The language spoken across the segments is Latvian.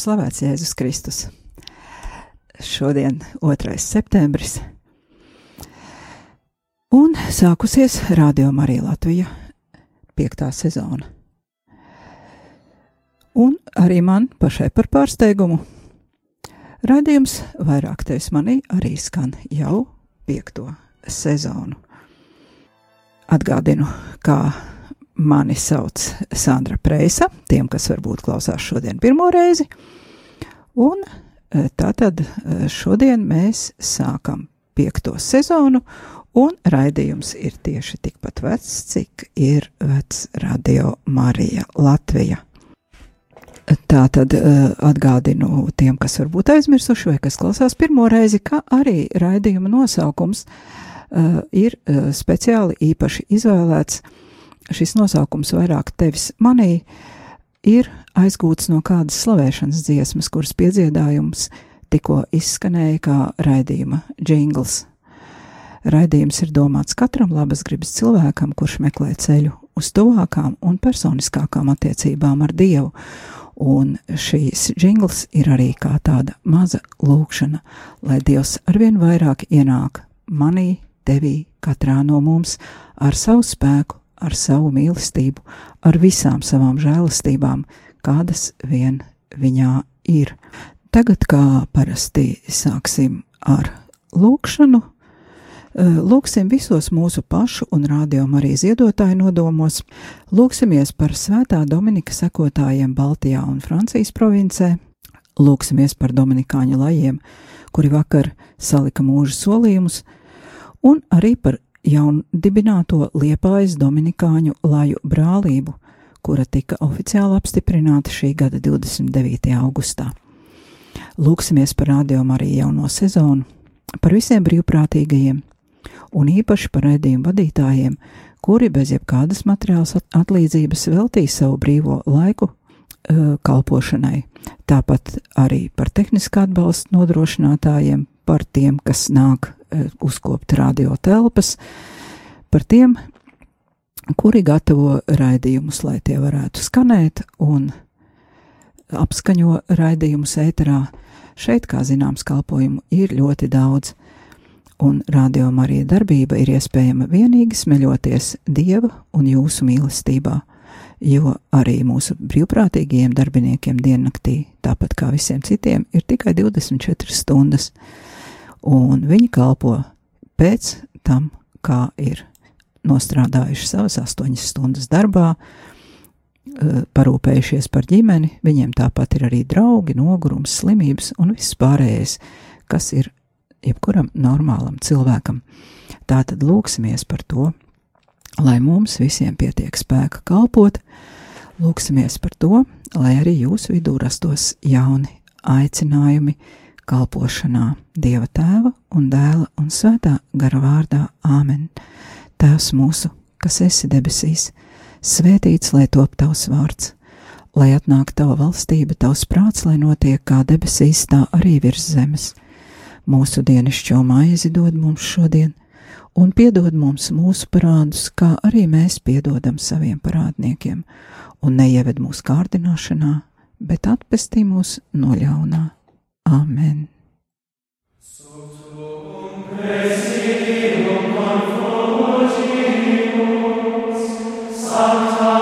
slavēts Jēzus Kristus. Šodien 2. septembris. Un sākusies Radio Marija Latvija piektā sezona. Un arī man pašai par pārsteigumu. Radījums vairāk tevis manī arī skan jau piekto sezonu. Atgādinu, kā mani sauc Sandra Preisa, tiem, kas varbūt klausās šodien pirmo reizi. Un eh, tātad eh, šodien mēs sākam piekto sezonu, un raidījums ir tieši tikpat vecs, cik ir vecs Radio Marija Latvija. Tā tad uh, atgādinu tiem, kas varbūt aizmirsuši vai kas klausās pirmo reizi, ka arī raidījuma nosaukums uh, ir uh, speciāli īpaši izvēlēts. Šis nosaukums vairāk tevis manī ir aizgūts no kādas slavēšanas dziesmas, kuras piedziedājums tikko izskanēja kā raidījuma jingls. Raidījums ir domāts katram labas gribas cilvēkam, kurš meklē ceļu uz tuvākām un personiskākām attiecībām ar Dievu, un šīs jingls ir arī kā tāda maza lūkšana, lai Dievs arvien vairāk ienāk manī, tevī, katrā no mums ar savu spēku, ar savu mīlestību, ar visām savām žēlastībām, kādas vien viņā ir. Tagad, kā parasti, sāksim ar lūkšanu. Lūksim visos mūsu pašu un rādījumu arī ziedotāju nodomos. Lūksimies par svētā Dominika sekotājiem Baltijā un Francijas provincē. Lūksimies par Dominikāņu lajiem, kuri vakar salika mūža solījumus, un arī par jaunu dibināto Liepājas Dominikāņu laju brālību, kura tika oficiāli apstiprināta šī gada 29. augustā. Lūksimies par rādījumu arī jauno sezonu, par visiem brīvprātīgajiem, un īpaši par redzējumu vadītājiem, kuri bez jebkādas materiālas atlīdzības veltīja savu brīvo laiku uh, kalpošanai. Tāpat arī par tehniskā atbalsta nodrošinātājiem, par tiem, kas nāk uh, uzkopt radio telpas, par tiem, kuri gatavo raidījumus, lai tie varētu skanēt un apskaņo raidījumus ēterā. Šeit, kā zināms, kalpojumu ir ļoti daudz un rādījuma arī darbība ir iespējama vienīgi smeļoties Dieva un jūsu mīlestībā, jo arī mūsu brīvprātīgajiem darbiniekiem diennaktī, tāpat kā visiem citiem, ir tikai 24 stundas, un viņi kalpo pēc tam, kā ir nostrādājuši savas 8 stundas darbā, eh, parūpējušies par ģimeni, viņiem tāpat ir arī draugi, nogurums, slimības un viss pārējais, kas ir jebkuram normālam cilvēkam. Tātad lūksimies par to, lai mums visiem pietiek spēka kalpot, lūksimies par to, lai arī jūsu vidū rastos jauni aicinājumi kalpošanā Dieva tēva un dēla un svētā gara vārdā Āmen. Tēvs mūsu, kas esi debesīs, svētīts lai top tavs vārds, lai atnāk tava valstība, tavs prāts, lai notiek kā debesīs, tā arī virs zemes Mūsu dienascho maizi dod mums šodien, un piedod mums mūsu parādus, kā arī mēs piedodam saviem parādniekiem, un neieved mūsu kārdināšanā, bet atpestī mūs no ļaunā. Amen! Serva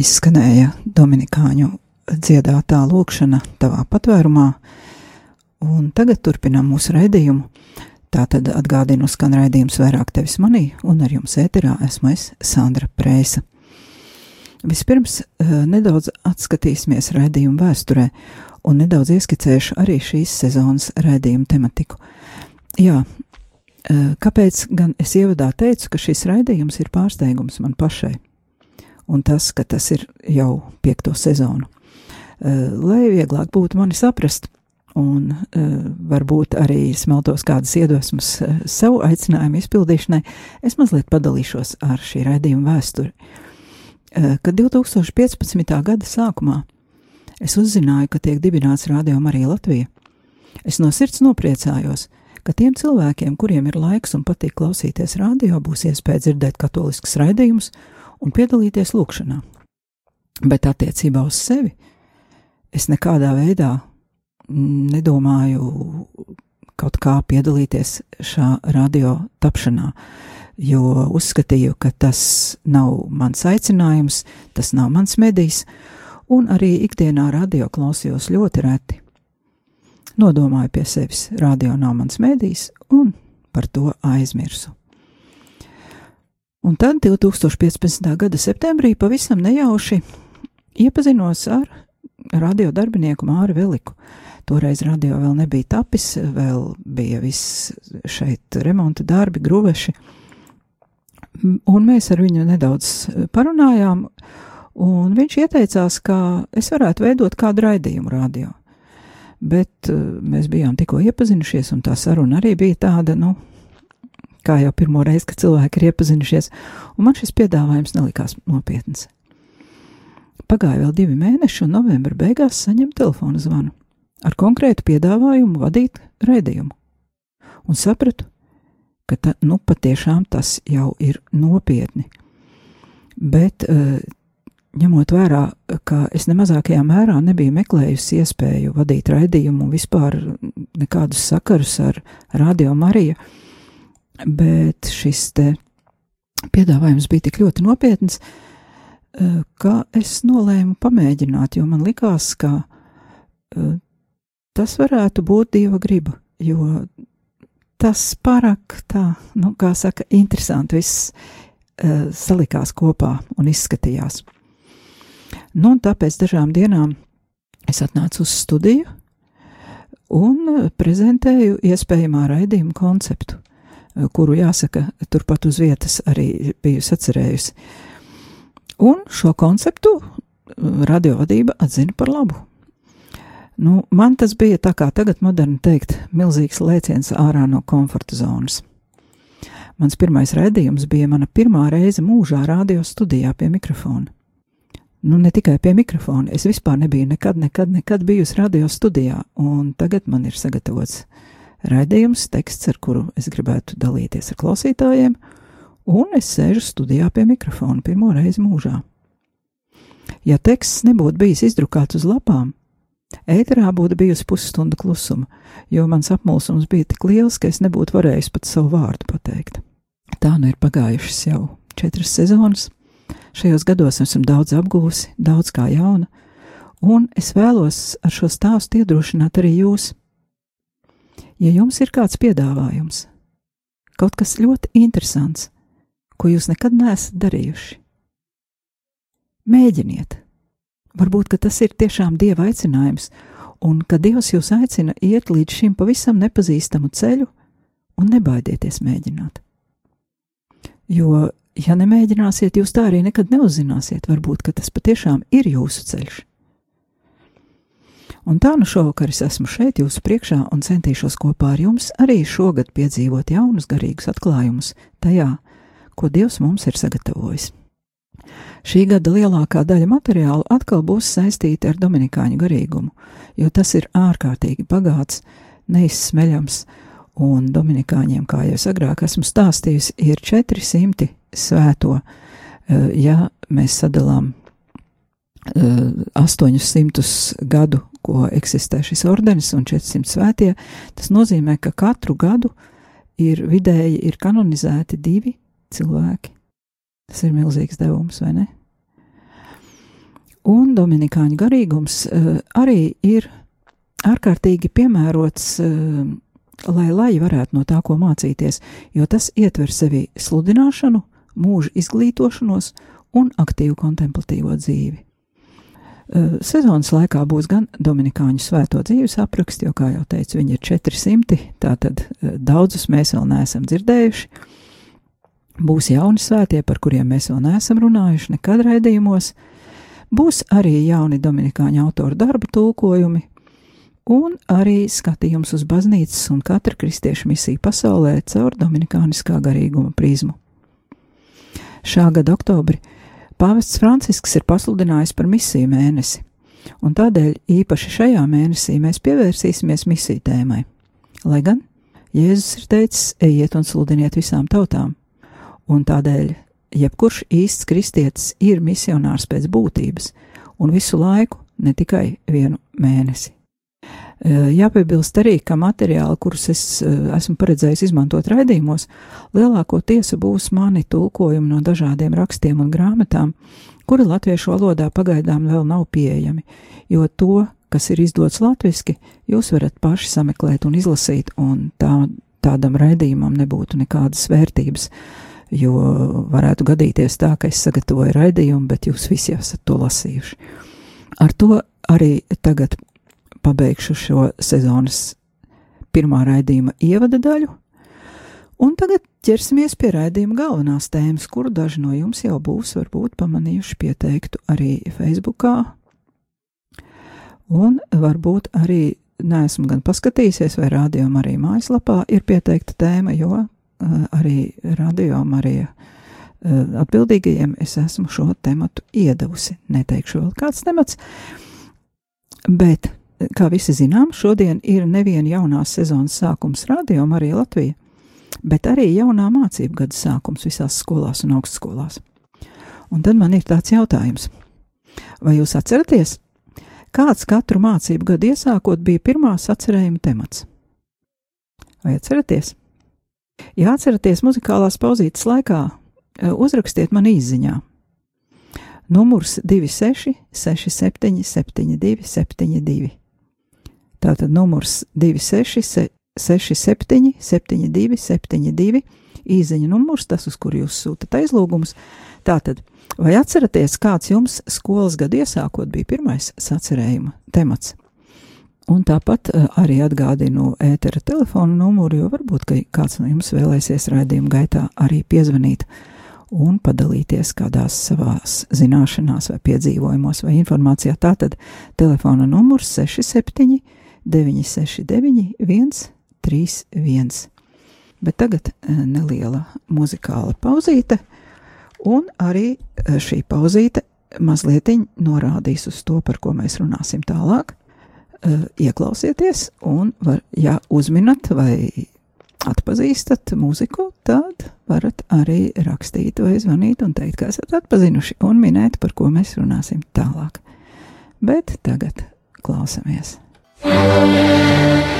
izskanēja Dominikāņu dziedātā lūkšana tavā patvērumā, un tagad turpinām mūsu raidījumu. Tātad atgādinu, skan raidījums vairāk tevis manī, un ar jums ēterā esmu es, Sandra Prēsa. Vispirms eh, nedaudz atskatīsimies raidījumu vēsturē, un nedaudz ieskicēšu arī šīs sezonas raidījumu tematiku. Jā, eh, kāpēc gan es ievadā teicu, ka šis raidījums ir pārsteigums man pašai? Un tas, ka tas ir jau piekto sezonu. Uh, lai vieglāk būtu mani saprast, un uh, varbūt arī smeltos kādas iedvesmas uh, savu aicinājumu izpildīšanai, es mazliet padalīšos ar šī raidījuma vēsturi. Kad 2015. gada sākumā es uzzināju, ka tiek dibināts Radio Marija Latvija, es no sirds nopriecājos, ka tiem cilvēkiem, kuriem ir laiks un patīk klausīties radio, būs iespēja dzirdēt katoliskas raidījumus un piedalīties lūkšanā. Bet attiecībā uz sevi es nekādā veidā nedomāju kaut kā piedalīties šā radio tapšanā, jo uzskatīju, ka tas nav mans aicinājums, tas nav mans medijs, un arī ikdienā radio klausījos ļoti reti. Nodomāju pie sevis, radio nav mans medijs, un par to aizmirsu. Un tad 2015. gada septembrī pavisam nejauši iepazinos ar radio darbinieku Māri Veliku. Toreiz radio vēl nebija tapis, vēl bija viss šeit remonta darbi, gruveši. Un mēs ar viņu nedaudz parunājām, un viņš ieteicās, ka es varētu veidot kādu raidījumu radio. Bet uh, mēs bijām tikko iepazinušies, un tā saruna arī bija tāda, nu, kā jau pirmo reizi, kad cilvēki ir iepazinušies, un man šis piedāvājums nelikās nopietns. Pagāja vēl divi mēneši, un novembra beigās saņem telefona zvanu ar konkrētu piedāvājumu vadīt raidījumu. Un sapratu, ka ta, nu patiešām tas jau ir nopietni. Bet, eh, ņemot vērā, ka es nemazākajā mērā nebiju meklējusi iespēju vadīt raidījumu un vispār nekādus sakarus ar Radio Mariju, bet šis te piedāvājums bija tik ļoti nopietns, eh, ka es nolēmu pamēģināt, jo man likās, ka eh, tas varētu būt dieva griba, jo tas pārāk tā, nu, kā saka, interesanti viss uh, salikās kopā un izskatījās. Nu, un tāpēc dažām dienām es atnācu uz studiju un prezentēju iespējamā raidījuma konceptu kuru jāsaka, turpat uz vietas arī biju sacerējusi. Un šo konceptu uh, radiovadība atzina par labu. Nu, man tas bija tā kā tagad moderni teikt, milzīgs lēciens ārā no komforta zonas. Mans pirmais raidījums bija mana pirmā reize mūžā radio studijā pie mikrofona. Nu, ne tikai pie mikrofona, es vispār nebiju nekad, nekad, nekad bijusi radio studijā, un tagad man ir sagatavots raidījums, teksts, ar kuru es gribētu dalīties ar klausītājiem, un es sēžu studijā pie mikrofona pirmo reizi mūžā. Ja teksts nebūtu bijis izdrukāts uz lapām, ēterā būtu bijusi pusstunda klusuma, jo mans apmulsums bija tik liels, ka es nebūtu varējis pat savu vārdu pateikt. Tā nu ir pagājušas jau četras sezonas. Šajos gados esmu daudz apgūsi, daudz kā jauna, un es vēlos ar šo stāstu iedrošināt arī jūs Ja jums ir kāds piedāvājums, kaut kas ļoti interesants, ko jūs nekad neesat darījuši, mēģiniet. Varbūt tas ir tiešām dieva aicinājums, un ka Dievs jūs aicina iet līdz šim pavisam nepazīstamu ceļu, un nebaidieties mēģināt. Jo, ja nemēģināsiet, jūs tā arī nekad neuzzināsiet, varbūt tas patiešām ir jūsu ceļš. Un tā nu šovakar es esmu šeit jūsu priekšā un centīšos kopā ar jums arī šogad piedzīvot jaunus garīgus atklājumus tajā, ko Dievs mums ir sagatavojis. Šī gada lielākā daļa materiālu atkal būs saistīta ar Dominikāņu garīgumu, jo tas ir ārkārtīgi bagāts, neizsmeļams, un Dominikāņiem, kā jau es agrāk esmu stāstījusi, ir 400 svēto, eh, ja mēs sadalām 800 eh, gadu ko eksistē šis ordenis un 400 svētie, tas nozīmē, ka katru gadu ir vidēji ir kanonizēti divi cilvēki. Tas ir milzīgs devums, vai ne? Un Dominikāņu garīgums uh, arī ir ārkārtīgi piemērots, uh, lai lai varētu no tā ko mācīties, jo tas ietver sevi sludināšanu, mūža izglītošanos un aktīvu kontemplatīvo dzīvi. Sezonas laikā būs gan Dominikāņu svēto dzīves apraksti, jo, kā jau teicu, viņi ir 400, tātad daudzus mēs vēl neesam dzirdējuši. Būs jauni svētie, par kuriem mēs vēl neesam runājuši nekad raidījumos, Būs arī jauni Dominikāņu autoru darbu tulkojumi, un arī skatījums uz baznīcas un katra kristiešu misiju pasaulē caur Dominikāniskā garīguma prizmu. Šā gada oktobri Pāvests Francisks ir pasludinājis par misiju mēnesi, un tādēļ īpaši šajā mēnesī mēs pievērsīsimies misiju tēmai. Lai gan Jēzus ir teicis: ejiet un sludiniet visām tautām, un tādēļ jebkurš īsts kristietis ir misionārs pēc būtības, un visu laiku, ne tikai vienu mēnesi. Jāpiebilst arī, ka materiāli, kurus es esmu paredzējis izmantot raidījumos, lielākoties būs mani tulkojumi no dažādiem rakstiem un grāmatām, kuri latviešu valodā pagaidām vēl nav pieejami, jo to, kas ir izdots latviski, jūs varat paši sameklēt un izlasīt, un tā, tādam raidījumam nebūtu nekādas vērtības. Jo varētu gadīties tā, ka es sagatavoju raidījumu, bet jūs visi esat to lasījuši. Ar to arī tagad pabeigšu šo sezonas pirmā raidījuma ievada daļu, un tagad ķersimies pie raidījuma galvenās tēmas, kuru daži no jums jau būs varbūt pamanījuši pieteiktu arī Facebookā, un varbūt arī neesmu gan paskatījusies, vai rādījumā arī mājaslapā ir pieteikta tēma, jo Eh, arī radio Marija eh, atbildīgajiem es esmu šo tematu iedavusi. Neteikšu vēl kāds temats, bet, kā visi zinām, šodien ir nevien jaunās sezonas sākums radio Marija Latvija, bet arī jaunā mācību gada sākums visās skolās un augstskolās. Un tad man ir tāds jautājums. Vai jūs atceraties, kāds katru mācību gadu iesākot bija pirmās atcerējuma temats? Vai atceraties? Ja atceraties muzikālās pauzītes laikā, e, uzrakstiet man īsiņā. Numurs 26, 67, 72, 72. Tātad numurs 26, 67, 72, 72. Īziņa numurs, tas, uz kuru jūs sūtat aizlūgumus. Tātad, vai atceraties, kāds jums skolas gadu iesākot bija pirmais sacerējuma temats? Un tāpat eh, arī atgādinu ētera telefonu numuru, jo varbūt kāds no jums vēlēsies raidījuma gaitā arī piezvanīt un padalīties kādās savās zināšanās vai piedzīvojumos vai informācijā. Tātad telefona numurs 67 969 131. Bet tagad eh, neliela muzikāla pauzīte, un arī eh, šī pauzīte mazliet norādīs uz to, par ko mēs runāsim tālāk. Eh, ieklausieties, un, var, ja uzminat vai atpazīstat mūziku, tad varat arī rakstīt vai zvanīt un teikt, ka esat atpazinuši un minēt, par ko mēs runāsim tālāk. Bet tagad klausamies! Un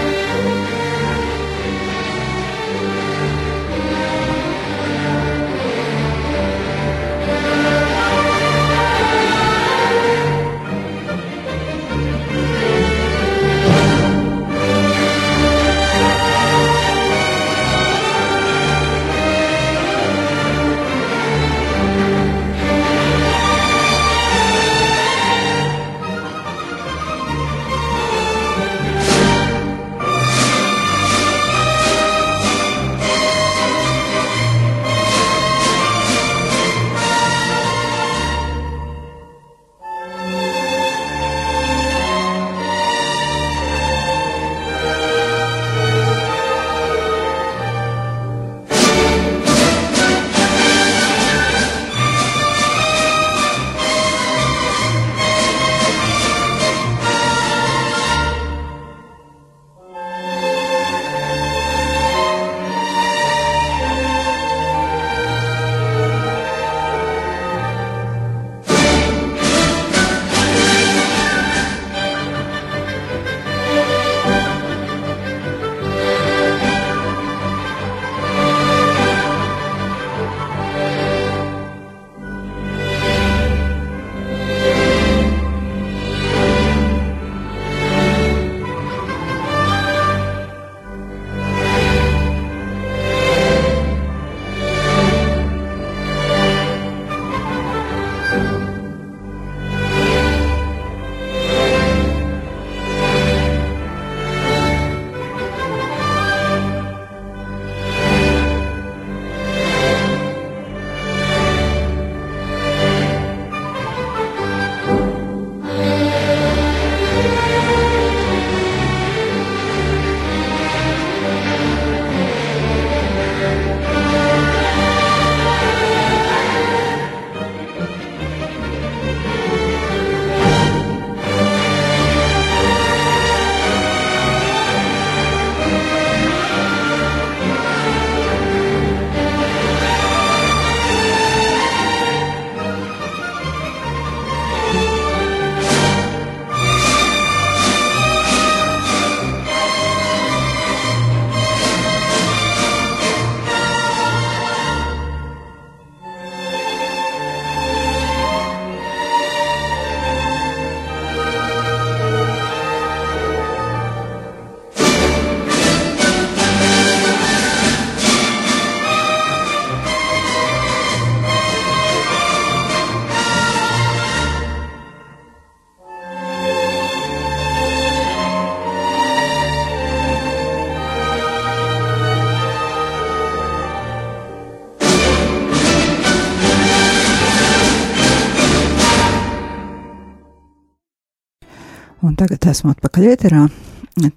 esmu atpakaļ ēterā.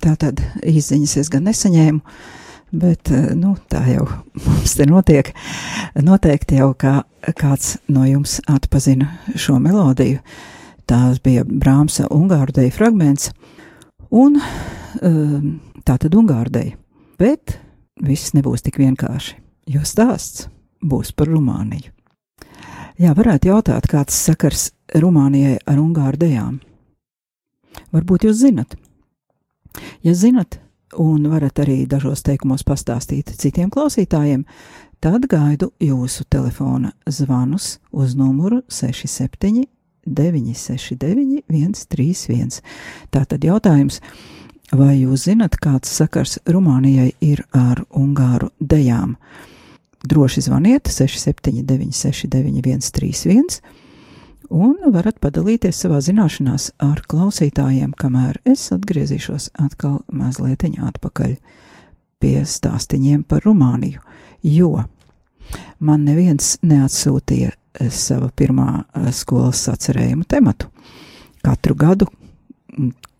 Tātad izziņas es gan nesaņēmu, bet nu, tā jau mums te notiek. Noteikti jau kā kāds no jums atpazina šo melodiju. Tās bija Brāmsa Ungāru deja fragments, un tā tad Ungāru deja. Bet viss nebūs tik vienkārši, jo stāsts būs par Rumāniju. Jā, varētu jautāt, kāds sakars Rumānijai ar Ungāru dejām. Varbūt jūs zinat. Ja zinat, un varat arī dažos teikumos pastāstīt citiem klausītājiem, tad gaidu jūsu telefona zvanus uz numuru 67 969 131. Tātad jautājums, vai jūs zinat, kāds sakars Rumānijai ir ar Ungāru dejām? Droši zvaniet 679 691 131 un varat padalīties savā zināšanās ar klausītājiem, kamēr es atgriezīšos atkal mazliet atpakaļ pie stāstiņiem par Rumāniju, jo man neviens neatsūtīja eh, sava pirmā eh, skolas sacerējumu tematu. Katru gadu,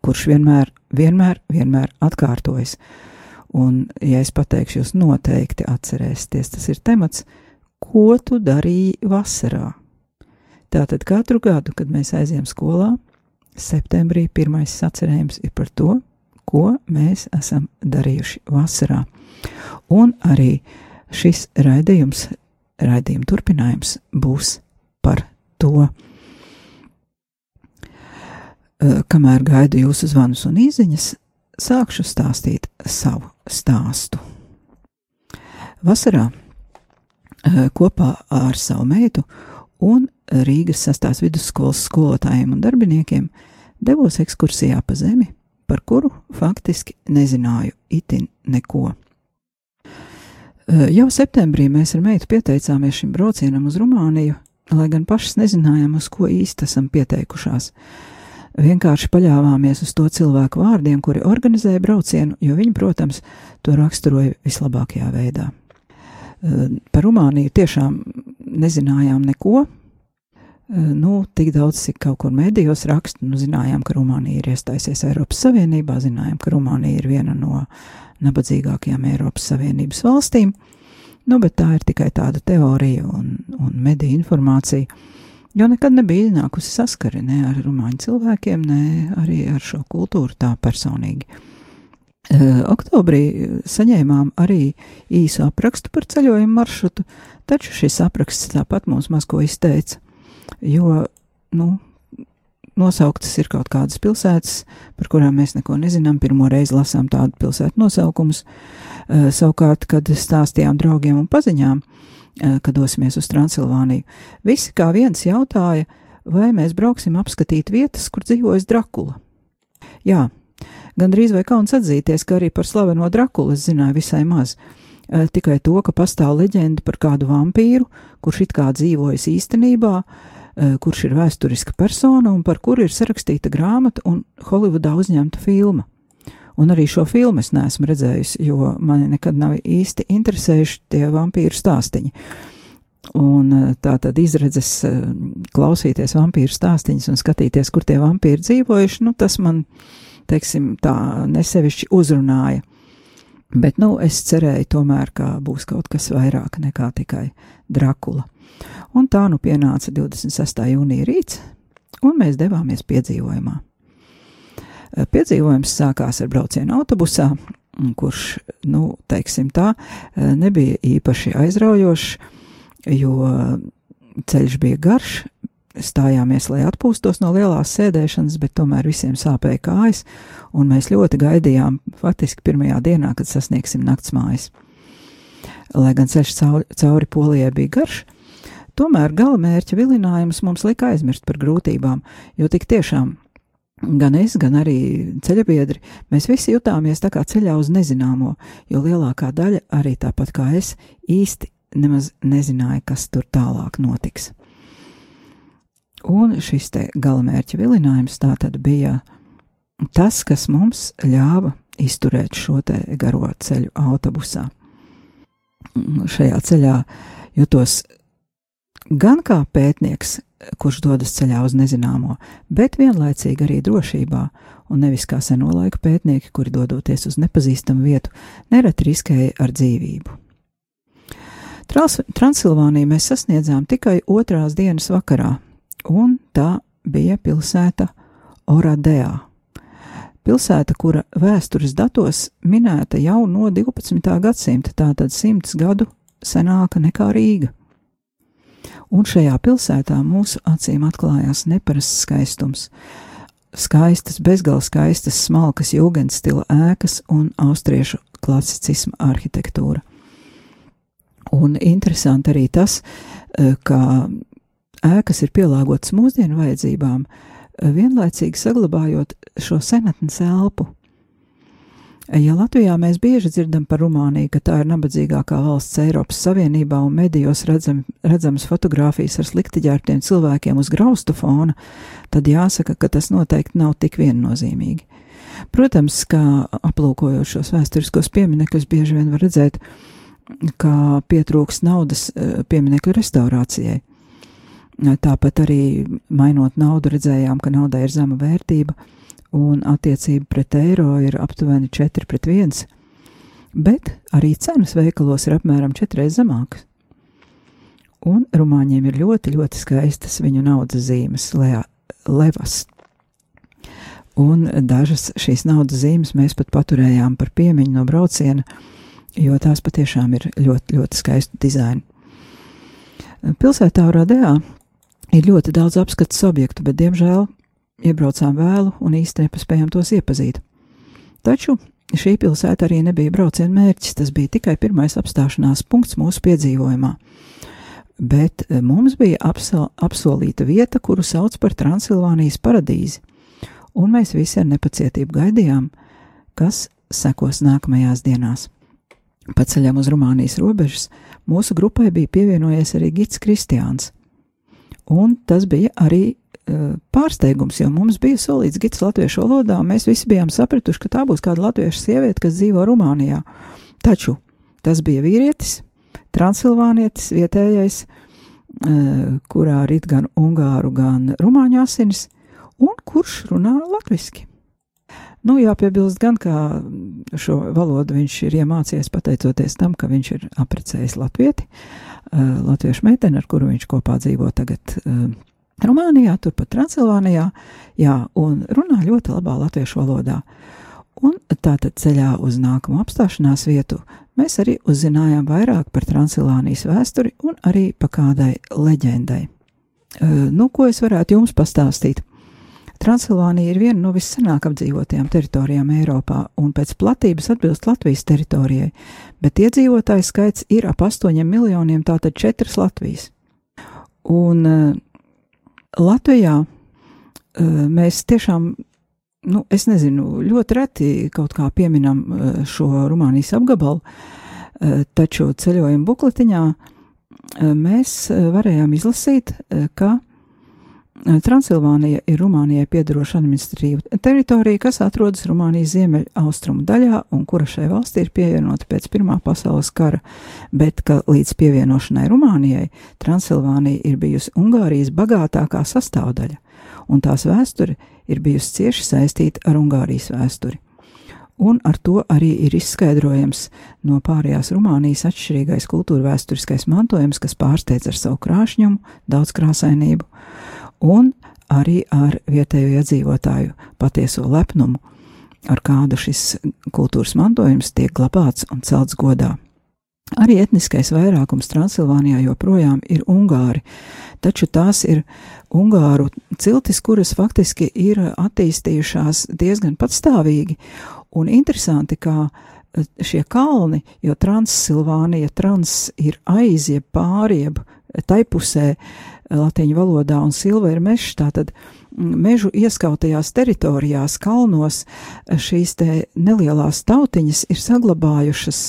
kurš vienmēr, vienmēr, vienmēr atkārtojas. Un, ja es pateikšu, jūs noteikti atcerēsieties, tas ir temats, ko tu darīji vasarā Tātad katru gadu, kad mēs aizjām skolā, septembrī pirmais sacerējums ir par to, ko mēs esam darījuši vasarā. Un arī šis raidījums, raidījuma turpinājums būs par to. Kamēr gaidu jūsu zvanus un īsiņas, sākšu stāstīt savu stāstu. Vasarā kopā ar savu meitu un Rīgas sastās vidusskolas skolotājiem un darbiniekiem devos ekskursijā pa zemi, par kuru faktiski nezināju itin neko. Jau septembrī mēs ar meitu pieteicāmies šim braucienam uz Rumāniju, lai gan pašas nezinājām, uz ko īsti esam pieteikušās. Vienkārši paļāvāmies uz to cilvēku vārdiem, kuri organizēja braucienu, jo viņi, protams, to raksturoja vislabākajā veidā. Par Rumāniju tiešām nezinājām neko, nu, tik daudz, cik kaut kur medijos raksta, nu, zinājām, ka Rumānija ir iestājusies Eiropas Savienībā, zinājām, ka Rumānija ir viena no nabadzīgākajām Eiropas Savienības valstīm, nu, bet tā ir tikai tāda teorija un, un mediju informācija, jo nekad nebija iznākusi saskari ne ar rumāņu cilvēkiem, ne arī ar šo kultūru tā personīgi. Oktobrī saņēmām arī īsu aprakstu par ceļojumu maršrutu, taču šis apraksts tāpat mums maz ko izteica jo, nu, nosauktas ir kaut kādas pilsētas, par kurām mēs neko nezinām. Pirmo reizi lasām tādu pilsētu nosaukumus. Uh, savukārt, kad stāstījām draugiem un paziņām, uh, kad dosimies uz Transilvāniju, visi kā viens jautāja, vai mēs brauksim apskatīt vietas, kur dzīvojas Drakula. Jā, gandrīz vai kauns atzīties, ka arī par slaveno Drakulu es zināju visai maz. Uh, tikai to, ka pastāv leģenda par kādu vampīru, kurš it kā dzīvojas īstenībā, uh, Eh, kurš ir vēsturiska persona un par kuru ir sarakstīta grāmata un Holivudā uzņemta filma. Un arī šo filmu es neesmu redzējusi, jo mani nekad nav īsti interesējuši tie vampīru stāstiņi. Un eh, tā tad izredzes eh, klausīties vampīru stāstīņus un skatīties, kur tie vampīri dzīvojuši, nu tas man, teiksim, tā nesevišķi uzrunāja. Bet, nu, es cerēju tomēr, ka būs kaut kas vairāk nekā tikai Drakula. Un tā nu pienāca 26. jūnija rīts, un mēs devāmies piedzīvojumā. Eh, piedzīvojums sākās ar braucienu autobusā, kurš, nu, teiksim tā, eh, nebija īpaši aizraujošs, jo ceļš bija garš, stājāmies, lai atpūstos no lielās sēdēšanas, bet tomēr visiem sāpēja kājas, un mēs ļoti gaidījām, faktiski pirmajā dienā, kad sasniegsim nakts mājas. Lai gan ceļš cauri, cauri polijai bija garš, tomēr galamērķa vilinājums mums lika aizmirst par grūtībām, jo tik tiešām gan es, gan arī ceļabiedri, mēs visi jutāmies tā kā ceļā uz nezināmo, jo lielākā daļa, arī tāpat kā es, īsti nemaz nezināja, kas tur tālāk notiks. Un šis te galamērķa vilinājums tā tad bija tas, kas mums ļāva izturēt šo te garo ceļu autobusā. Šajā ceļā jutos gan kā pētnieks, kurš dodas ceļā uz nezināmo, bet vienlaicīgi arī drošībā un nevis kā seno laiku pētnieki, kuri dodoties uz nepazīstamu vietu, nereti riskēja ar dzīvību. Trans Transilvāniju mēs sasniedzām tikai otrās dienas vakarā, un tā bija pilsēta Oradea. Pilsēta, kura vēstures datos minēta jau no 12. gadsimta, tātad simts gadu senāka nekā Rīga. Un šajā pilsētā mūsu acīm atklājās neparasts skaistums. Skaistas, bezgalīgi skaistas, smalkas jūgens stila ēkas un austriešu klasicisma arhitektūra. Un interesanti arī tas, eh, ka ēkas ir pielāgotas mūsdienu vajadzībām, eh, vienlaicīgi saglabājot šo senatnes elpu. Ja Latvijā mēs bieži dzirdam par Rumāniju, ka tā ir nabadzīgākā valsts Eiropas Savienībā un medijos redzam, redzamas fotogrāfijas ar slikti ģērbtiem cilvēkiem uz graustu fona, tad jāsaka, ka tas noteikti nav tik viennozīmīgi. Protams, kā aplūkojot šos vēsturiskos pieminekļus, bieži vien var redzēt, ka pietrūks naudas eh, pieminekļu restaurācijai. Tāpat arī mainot naudu, redzējām, ka naudai ir zema vērtība un attiecība pret eiro ir aptuveni 4 pret 1, bet arī cenas veikalos ir apmēram 4 reizes zemākas. Un rumāņiem ir ļoti, ļoti skaistas viņu naudas zīmes, levas. Un dažas šīs naudas zīmes mēs pat paturējām par piemiņu no brauciena, jo tās patiešām ir ļoti, ļoti skaistu dizainu. Pilsētā Radējā ir ļoti daudz apskates objektu, bet, diemžēl, Iebraucām vēlu un īsti nepaspējām tos iepazīt. Taču šī pilsēta arī nebija brauciena mērķis, tas bija tikai pirmais apstāšanās punkts mūsu piedzīvojumā. Bet eh, mums bija apsol, apsolīta vieta, kuru sauc par Transilvānijas paradīzi, un mēs visi ar nepacietību gaidījām, kas sekos nākamajās dienās. Pa ceļam uz Rumānijas robežas mūsu grupai bija pievienojies arī Gits Kristiāns, un tas bija arī pārsteigums, jo mums bija solīts gids latviešu valodā, un mēs visi bijām sapratuši, ka tā būs kāda latviešu sieviete, kas dzīvo Rumānijā. Taču tas bija vīrietis, transilvānietis, vietējais, eh, kurā rit gan ungāru, gan rumāņu asinis, un kurš runā latviski. Nu, jāpiebilst gan, ka šo valodu viņš ir iemācījies pateicoties tam, ka viņš ir aprecējis latvieti, eh, latviešu meiteni, ar kuru viņš kopā dzīvo tagad Rumānijā, turpat Transilvānijā, jā, un runā ļoti labā latviešu valodā. Un tātad ceļā uz nākamo apstāšanās vietu mēs arī uzzinājām vairāk par Transilvānijas vēsturi un arī pa kādai leģendai. Nu, ko es varētu jums pastāstīt? Transilvānija ir viena no viscenāk apdzīvotajām teritorijām Eiropā un pēc platības atbilst Latvijas teritorijai, bet iedzīvotāju skaits ir ap 8 miljoniem, tātad 4 Latvijas. Un Latvijā eh, mēs tiešām, nu, es nezinu, ļoti reti kaut kā pieminam eh, šo Rumānijas apgabalu, eh, taču ceļojuma bukletiņā mēs varējām izlasīt, ka Transilvānija ir Rumānijai piedaroša administratīva teritorija, kas atrodas Rumānijas ziemeļa austrumu daļā un kura šai valstī ir pievienota pēc Pirmā pasaules kara, bet ka līdz pievienošanai Rumānijai Transilvānija ir bijusi Ungārijas bagātākā sastāvdaļa, un tās vēsture ir bijusi cieši saistīta ar Ungārijas vēsturi. Un ar to arī ir izskaidrojams no pārējās Rumānijas atšķirīgais kultūra vēsturiskais mantojums, kas pārsteidz ar savu krāšņumu, daudzkrāsainību un arī ar vietējo iedzīvotāju patieso lepnumu, ar kādu šis kultūras mantojums tiek glabāts un celts godā. Arī etniskais vairākums Transilvānijā joprojām ir ungāri, taču tās ir ungāru ciltis, kuras faktiski ir attīstījušās diezgan patstāvīgi, un interesanti, kā šie kalni, jo Transilvānija trans ir aizieb pārieb tai pusē, uh, latīņu valodā, un silva ir mežs, tātad mm, mežu ieskautajās teritorijās, kalnos šīs te nelielās tautiņas ir saglabājušas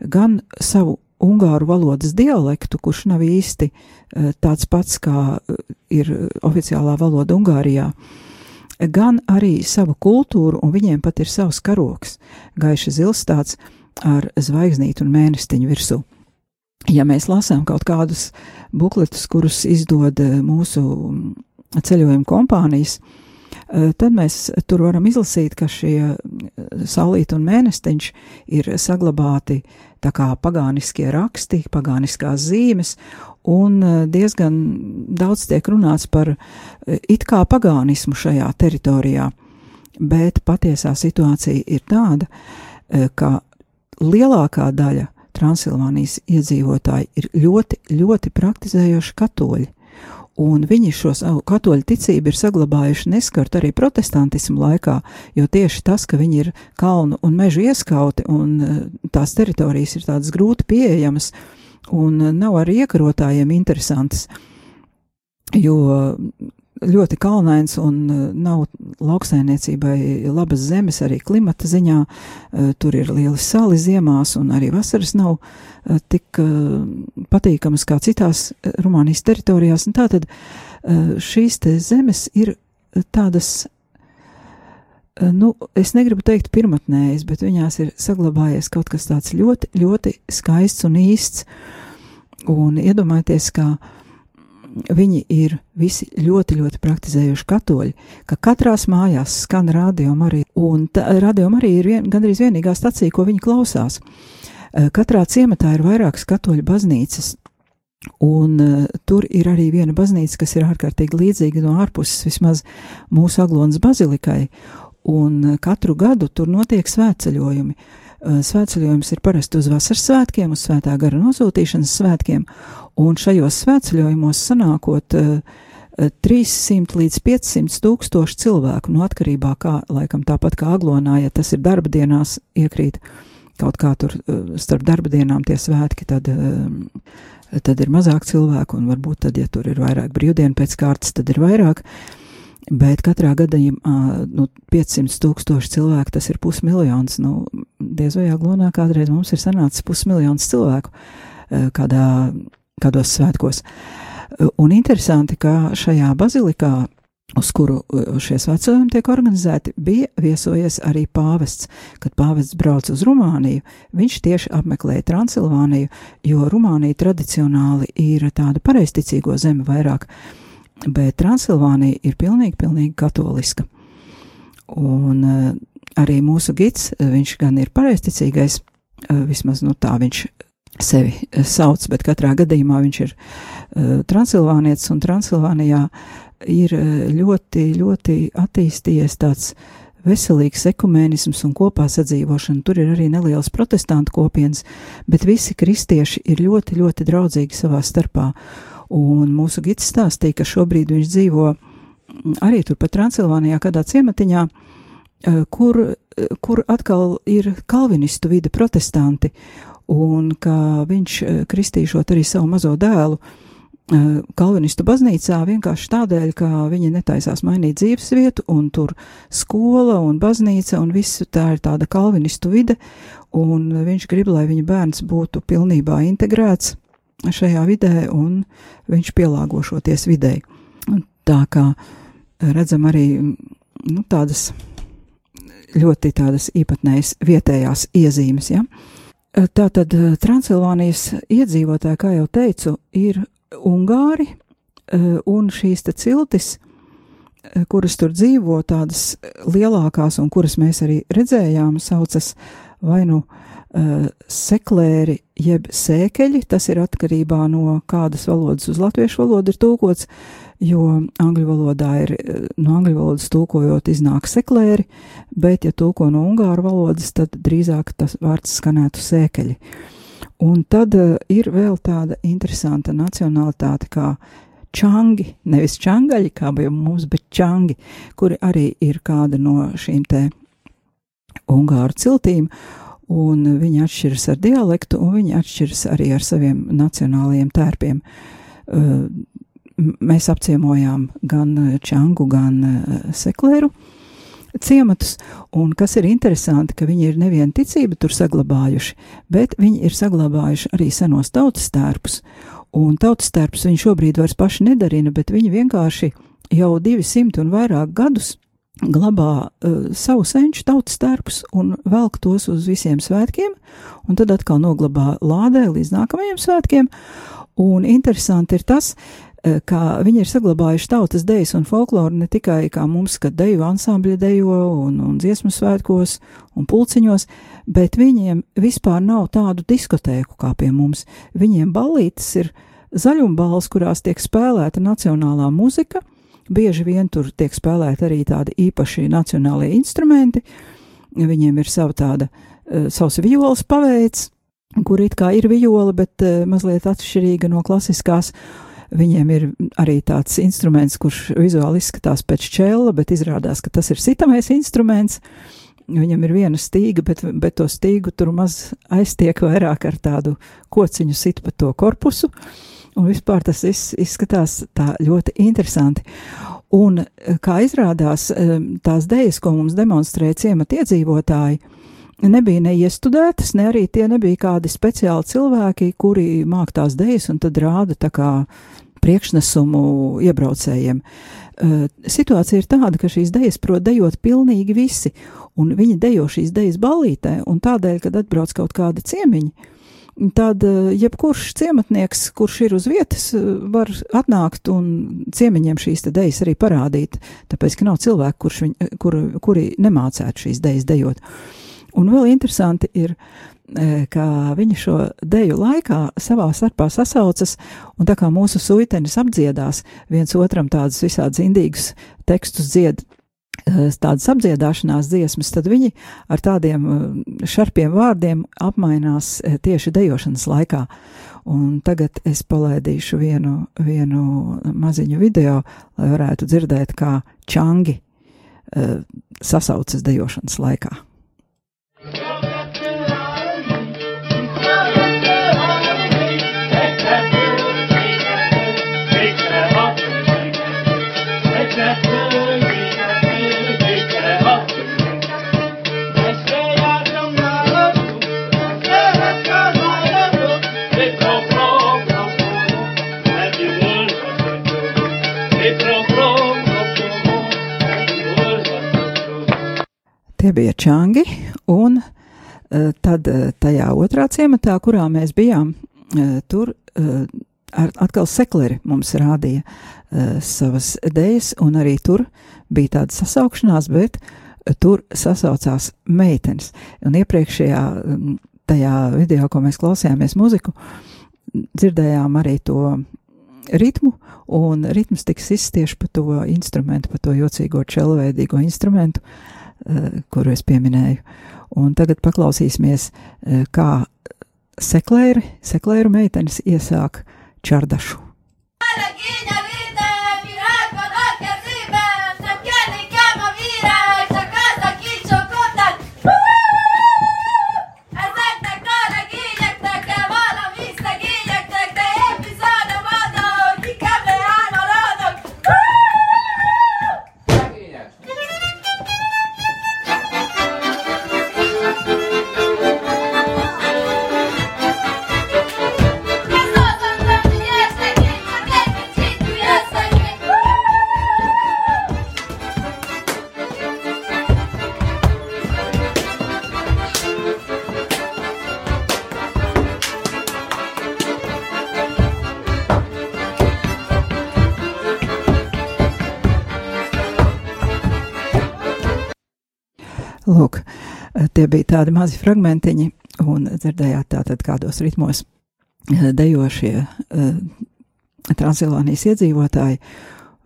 gan savu ungāru valodas dialektu, kurš nav īsti eh, tāds pats, kā eh, ir oficiālā valoda Ungārijā, gan arī savu kultūru, un viņiem pat ir savs karoks, gaiši zils tāds ar zvaigznītu un mēnestiņu virsū ja mēs lasām kaut kādus bukletus, kurus izdod eh, mūsu ceļojuma kompānijas, uh, tad mēs tur varam izlasīt, ka šie saulīt un mēnestiņš ir saglabāti tā kā pagāniskie raksti, pagāniskās zīmes, un diezgan daudz tiek runāts par it kā pagānismu šajā teritorijā, bet patiesā situācija ir tāda, ka lielākā daļa Transilvānijas iedzīvotāji ir ļoti, ļoti praktizējoši katoļi. Un viņi šo savu katoļu ticību ir saglabājuši neskart arī protestantismu laikā, jo tieši tas, ka viņi ir kalnu un mežu ieskauti un eh, tās teritorijas ir tādas grūti pieejamas un nav arī iekarotājiem interesantas, jo ļoti kalnains un uh, nav lauksainiecībai labas zemes arī klimata ziņā. Uh, tur ir lieli sali ziemās un arī vasaras nav uh, tik patīkamas kā citās Rumānijas teritorijās. Un tātad šīs te zemes ir tādas, nu, es negribu teikt pirmatnējas, bet viņās ir saglabājies kaut kas tāds ļoti, ļoti skaists un īsts. Un iedomājieties, uh, viņi ir visi ļoti, ļoti praktizējuši katoļi, ka katrās mājās skan radio arī, un radio arī ir vien, gandrīz vienīgā stacija, ko viņi klausās. Eh, katrā ciematā ir vairākas katoļu baznīcas, un uh, tur ir arī viena baznīca, kas ir ārkārtīgi līdzīga no ārpuses vismaz mūsu Aglonas bazilikai, un uh, katru gadu tur notiek svētceļojumi. Uh, svētceļojums ir parasti uz vasaras svētkiem, uz svētā gara nosūtīšanas svētkiem, Un šajos svētceļojumos sanākot uh, eh, 300 eh, līdz 500 tūkstoši cilvēku, no atkarībā kā, laikam tāpat kā Aglonā, ja tas ir darba dienās iekrīt kaut kā tur uh, starp darba dienām tie svētki, tad, uh, tad ir mazāk cilvēku, un varbūt tad, ja tur ir vairāk brīvdienu pēc kārtas, tad ir vairāk. Bet katrā gadījumā nu, 500 tūkstoši cilvēku, tas ir pusmiljons. Nu, diez vai Aglonā kādreiz mums ir sanācis pusmiljons cilvēku kādā kādos svētkos. Un interesanti, ka šajā bazilikā, uz kuru uh, šie svētceļojumi tiek organizēti, bija viesojies arī pāvests. Kad pāvests brauca uz Rumāniju, viņš tieši apmeklēja Transilvāniju, jo Rumānija tradicionāli ir tāda pareisticīgo zeme vairāk, bet Transilvānija ir pilnīgi, pilnīgi katoliska. Un uh, arī mūsu gids, viņš gan ir pareisticīgais, uh, vismaz nu tā viņš sevi eh, sauc, bet katrā gadījumā viņš ir transilvānietis, un Transilvānijā ir ļoti, ļoti attīstījies tāds veselīgs ekumēnisms un kopā sadzīvošana. Tur ir arī nelielas protestantu kopienas, bet visi kristieši ir ļoti, ļoti draudzīgi savā starpā. Un mūsu gids stāstīja, ka šobrīd viņš dzīvo mm, arī turpat Transilvānijā, kādā ciematiņā, uh, kur, kur atkal ir kalvinistu vide protestanti, un ka viņš eh, kristīšot arī savu mazo dēlu eh, Kalvinistu baznīcā vienkārši tādēļ, ka viņi netaisās mainīt dzīves vietu, un tur skola un baznīca un viss tā ir tāda kalvinistu vide, un viņš grib, lai viņa bērns būtu pilnībā integrēts šajā vidē, un viņš pielāgošoties videi. Tā kā redzam arī nu, tādas ļoti tādas īpatnējas vietējās iezīmes, ja. Eh, tātad eh, Transilvānijas iedzīvotāji, kā jau teicu, ir ungāri, un šīs ciltis, kuras tur dzīvo, tādas lielākās, un kuras mēs arī redzējām, saucas vai nu seklēri, jeb sēkeļi, tas ir atkarībā no kādas valodas uz latviešu valodu ir tūkots, jo angļu valodā ir, no angļu valodas tūkojot iznāk seklēri, bet ja tūko no ungāru valodas, tad drīzāk tas vārds skanētu sēkeļi. Un tad uh, ir vēl tāda interesanta nacionalitāte kā čangi, nevis čangaļi, kā bija mums, bet čangi, kuri arī ir kāda no šīm te ungāru ciltīm, un viņi atšķiras ar dialektu, un viņi atšķiras arī ar saviem nacionālajiem tērpiem. Uh, mēs apciemojām gan eh, Čangu, gan eh, Seklēru ciematus, un kas ir interesanti, ka viņi ir nevienu ticību tur saglabājuši, bet viņi ir saglabājuši arī senos tautas tērpus, un tautas tērpus viņi šobrīd vairs paši nedarina, bet viņi vienkārši jau 200 un vairāk gadus glabā uh, savu senču tautas tērpus un velk tos uz visiem svētkiem, un tad atkal noglabā lādē līdz nākamajiem svētkiem, un interesanti ir tas, eh, kā viņi ir saglabājuši tautas dejas un folkloru ne tikai kā mums, kad deju ansambļi dejo un, un dziesmu svētkos un pulciņos, bet viņiem vispār nav tādu diskotēku kā pie mums. Viņiem ballītes ir zaļumbals, kurās tiek spēlēta nacionālā muzika, bieži vien tur tiek spēlēti arī tādi īpaši nacionālie instrumenti, viņiem ir sava tāda, uh, savs violas paveids, kur it kā ir viola, bet uh, mazliet atšķirīga no klasiskās. Viņiem ir arī tāds instruments, kurš vizuāli izskatās pēc čēla, bet izrādās, ka tas ir sitamais instruments. Viņam ir viena stīga, bet, bet to stīgu tur maz aiztiek vairāk ar tādu kociņu sit pa to korpusu. Un vispār tas izskatās tā ļoti interesanti. Un, kā izrādās, tās idejas, ko mums demonstrēja ciemata iedzīvotāji, nebija neiestudētas, ne arī tie nebija kādi speciāli cilvēki, kuri māk tās idejas un tad rāda tā kā priekšnesumu iebraucējiem. Situācija ir tāda, ka šīs idejas prot dejot pilnīgi visi, un viņi dejo šīs idejas ballītē, un tādēļ, kad atbrauc kaut kādi ciemiņi, tad jebkurš ciematnieks, kurš ir uz vietas, var atnākt un ciemiņiem šīs idejas arī parādīt, tāpēc, ka nav cilvēku, kurš viņ, kur, kuri nemācētu šīs idejas dejot. Un vēl interesanti ir, ka viņi šo deju laikā savā starpā sasaucas, un tā kā mūsu suitenis apdziedās, viens otram tādus visādus indīgus tekstus dzied, tādas apdziedāšanās dziesmas, tad viņi ar tādiem šarpiem vārdiem apmainās tieši dejošanas laikā. Un tagad es palaidīšu vienu, vienu maziņu video, lai varētu dzirdēt, kā čangi sasaucas dejošanas laikā. Tie bija čangi, un uh, tad uh, tajā otrā ciematā, kurā mēs bijām, uh, tur ar, atkal sekleri mums rādīja savas idejas, un arī tur bija tāda sasaukšanās, bet tur sasaucās meitenes. Un iepriekšējā tajā video, ko mēs klausījāmies muziku, dzirdējām arī to ritmu, un ritms tiks izstieši pa to instrumentu, pa to jocīgo čelveidīgo instrumentu. Uh, kuru es pieminēju. Un tagad paklausīsimies, eh, kā seklēri, seklēru meitenes iesāk čardašu. Lūk, tie bija tādi mazi fragmentiņi, un dzirdējāt tātad kādos ritmos eh, dejošie uh, Transilvānijas iedzīvotāji,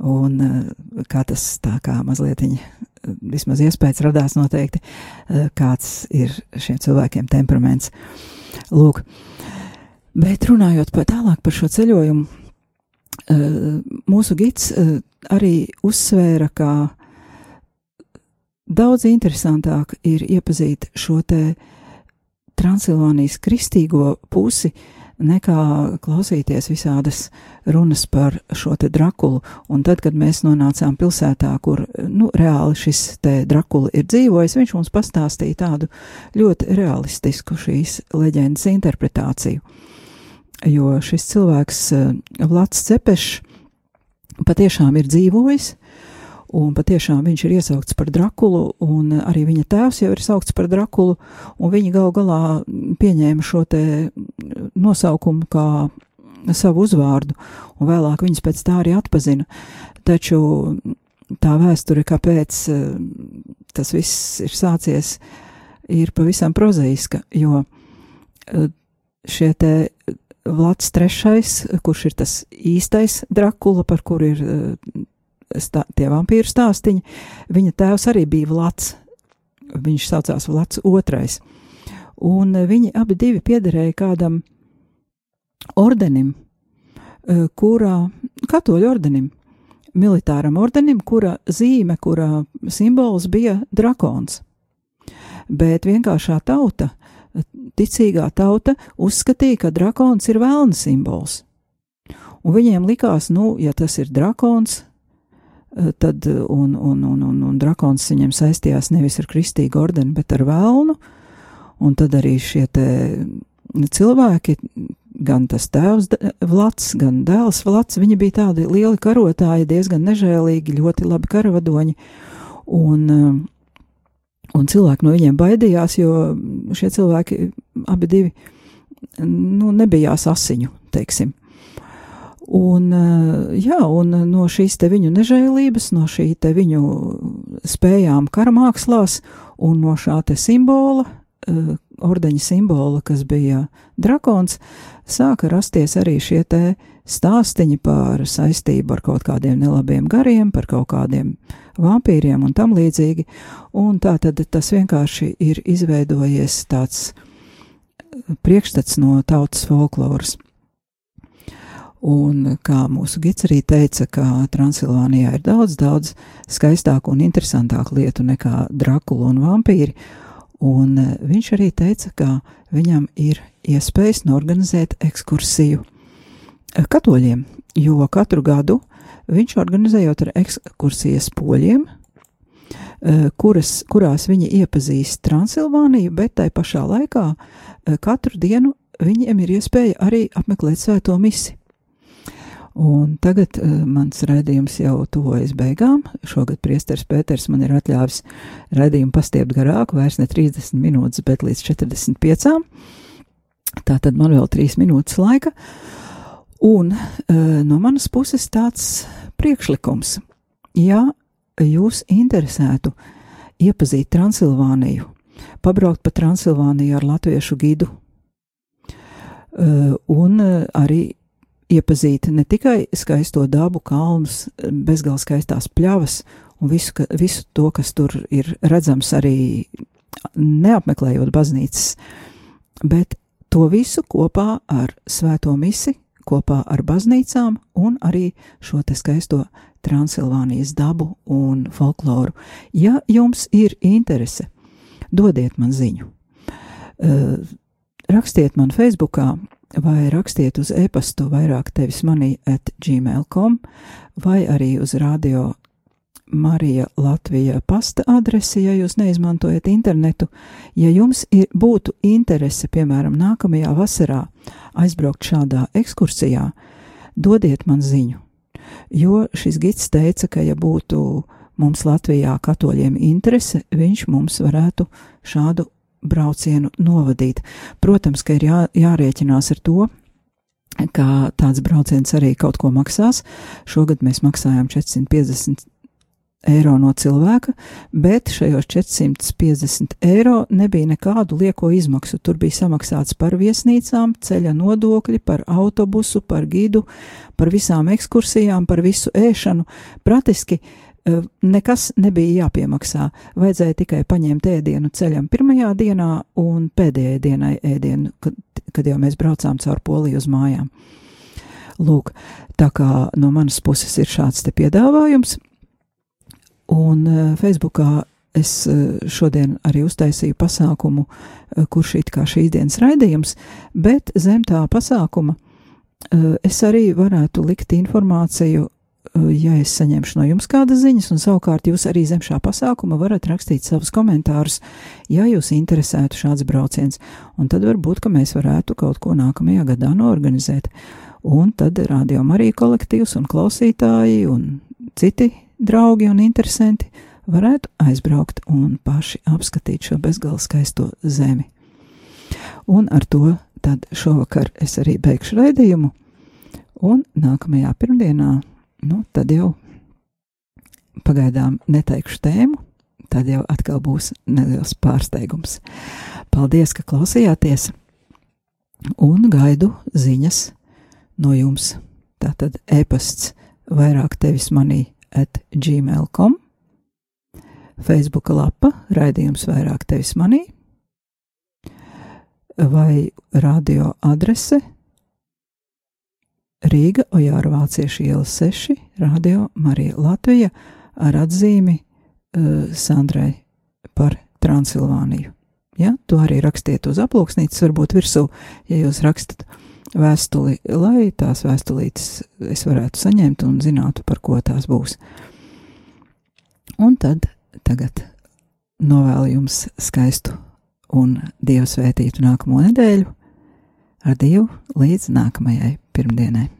un uh, kā tas tā kā mazliet viņa vismaz iespējas radās noteikti, kāds ir šiem cilvēkiem temperaments. Lūk, bet runājot par tālāk par šo ceļojumu, mūsu gids arī uzsvēra, ka Daudz interesantāk ir iepazīt šo te Transilvānijas kristīgo pusi, nekā klausīties visādas runas par šo te drakulu. Un tad, kad mēs nonācām pilsētā, kur, nu, reāli šis te drakula ir dzīvojis, viņš mums pastāstīja tādu ļoti realistisku šīs leģendas interpretāciju. Jo šis cilvēks, Vlads Cepešs, patiešām ir dzīvojis, Un patiešām viņš ir iesaukts par Drakulu, un arī viņa tēvs jau ir saukts par Drakulu, un viņi gal galā pieņēma šo te nosaukumu kā savu uzvārdu, un vēlāk viņas pēc tā arī atpazina. Taču tā vēsture, kāpēc uh, tas viss ir sācies, ir pavisam prozaiska, jo uh, šie te Vlads III, kurš ir tas īstais Drakula, par kuru ir stā, tie vampīru stāstiņi, viņa tēvs arī bija Vlads. Viņš saucās Vlads II. Un viņi abi divi piederēja kādam ordenim, kurā, katoļu ordenim, militāram ordenim, kura zīme, kura simbols bija drakons. Bet vienkāršā tauta ticīgā tauta uzskatīja, ka drakons ir vēlna simbols. Un viņiem likās, nu, ja tas ir drakons, tad, un, un, un, un, un drakons viņiem saistījās nevis ar kristīgu ordeni, bet ar vēlnu, un tad arī šie cilvēki, gan tas tēvs Vlads, gan dēls Vlads, viņi bija tādi lieli karotāji, diezgan nežēlīgi, ļoti labi karavadoņi, un uh, Un cilvēki no viņiem baidījās, jo šie cilvēki abi divi nu, nebijās asiņu, teiksim. Un, eh, jā, un no šīs te viņu nežēlības, no šī te viņu spējām karamākslās un no šā te simbola, uh, ordeņa simbola, kas bija drakons, sāka rasties arī šie te stāstiņi par saistību ar kaut kādiem nelabiem gariem, par kaut kādiem vampīriem un tam līdzīgi. Un tā tad tas vienkārši ir izveidojies tāds priekšstats no tautas folkloras. Un kā mūsu gids arī teica, ka Transilvānijā ir daudz, daudz skaistāku un interesantāku lietu nekā Drakula un vampīri, Un eh, viņš arī teica, ka viņam ir iespējas norganizēt ekskursiju eh, katoļiem, jo katru gadu viņš organizējot ar ekskursijas poļiem, eh, kuras, kurās viņi iepazīst Transilvāniju, bet tai pašā laikā katru dienu viņiem ir iespēja arī apmeklēt svēto misiju. Un tagad uh, mans raidījums jau tuvojas beigām. Šogad priesteris Pēters man ir atļāvis raidījumu pastiept garāku, vairs ne 30 minūtes, bet līdz 45. Tā tad man vēl 3 minūtes laika. Un uh, no manas puses tāds priekšlikums. Ja jūs interesētu iepazīt Transilvāniju, pabraukt pa Transilvāniju ar latviešu gidu, uh, un arī iepazīt ne tikai skaisto dabu, kalnus, bezgalīgi skaistās pļavas un visu, ka, visu to, kas tur ir redzams arī neapmeklējot baznīcas, bet to visu kopā ar svēto misi, kopā ar baznīcām un arī šo te skaisto Transilvānijas dabu un folkloru. Ja jums ir interese, dodiet man ziņu. Uh, rakstiet man Facebookā, vai rakstiet uz e-pastu vairāk tevis manī at gmail.com vai arī uz radio Marija Latvija pasta adresi, ja jūs neizmantojat internetu. Ja jums ir, būtu interese, piemēram, nākamajā vasarā aizbraukt šādā ekskursijā, dodiet man ziņu. Jo šis gids teica, ka ja būtu mums Latvijā katoļiem interese, viņš mums varētu šādu braucienu novadīt. Protams, ka ir jā, jārēķinās ar to, ka tāds brauciens arī kaut ko maksās. Šogad mēs maksājām 450 eiro no cilvēka, bet šajos 450 eiro nebija nekādu lieko izmaksu. Tur bija samaksāts par viesnīcām, ceļa nodokļi, par autobusu, par gidu, par visām ekskursijām, par visu ēšanu. Praktiski nekas nebija jāpiemaksā. Vajadzēja tikai paņemt ēdienu ceļam pirmajā dienā un pēdējai dienai ēdienu, kad, kad jau mēs braucām caur Poliju uz mājām. Lūk, tā kā no manas puses ir šāds te piedāvājums, un Facebookā es šodien arī uztaisīju pasākumu, kurš it kā šīs dienas raidījums, bet zem tā pasākuma es arī varētu likt informāciju ja es saņemšu no jums kādas ziņas, un savukārt jūs arī zem šā pasākuma varat rakstīt savus komentārus, ja jūs interesētu šāds brauciens, un tad varbūt, ka mēs varētu kaut ko nākamajā gadā norganizēt. Un tad rādījām arī kolektīvs un klausītāji un citi draugi un interesanti varētu aizbraukt un paši apskatīt šo bezgalīgi skaisto zemi. Un ar to tad šovakar es arī beigšu raidījumu Un nākamajā pirmdienā, nu, tad jau pagaidām neteikšu tēmu, tad jau atkal būs neliels pārsteigums. Paldies, ka klausījāties, un gaidu ziņas no jums. Tātad e-pasts vairāk tevis manī at gmail.com, Facebook lapa raidījums vairāk tevis manī, vai radio adrese Rīga Ojāra Vāciešu iela 6, Radio Marija Latvija ar atzīmi uh, Sandrai par Transilvāniju. Ja, to arī rakstiet uz aploksnītes, varbūt virsū, ja jūs rakstat vēstuli, lai tās vēstulītes es varētu saņemt un zinātu, par ko tās būs. Un tad tagad novēlu jums skaistu un Dievu svētītu nākamo nedēļu ar Dievu līdz nākamajai pirmdienai.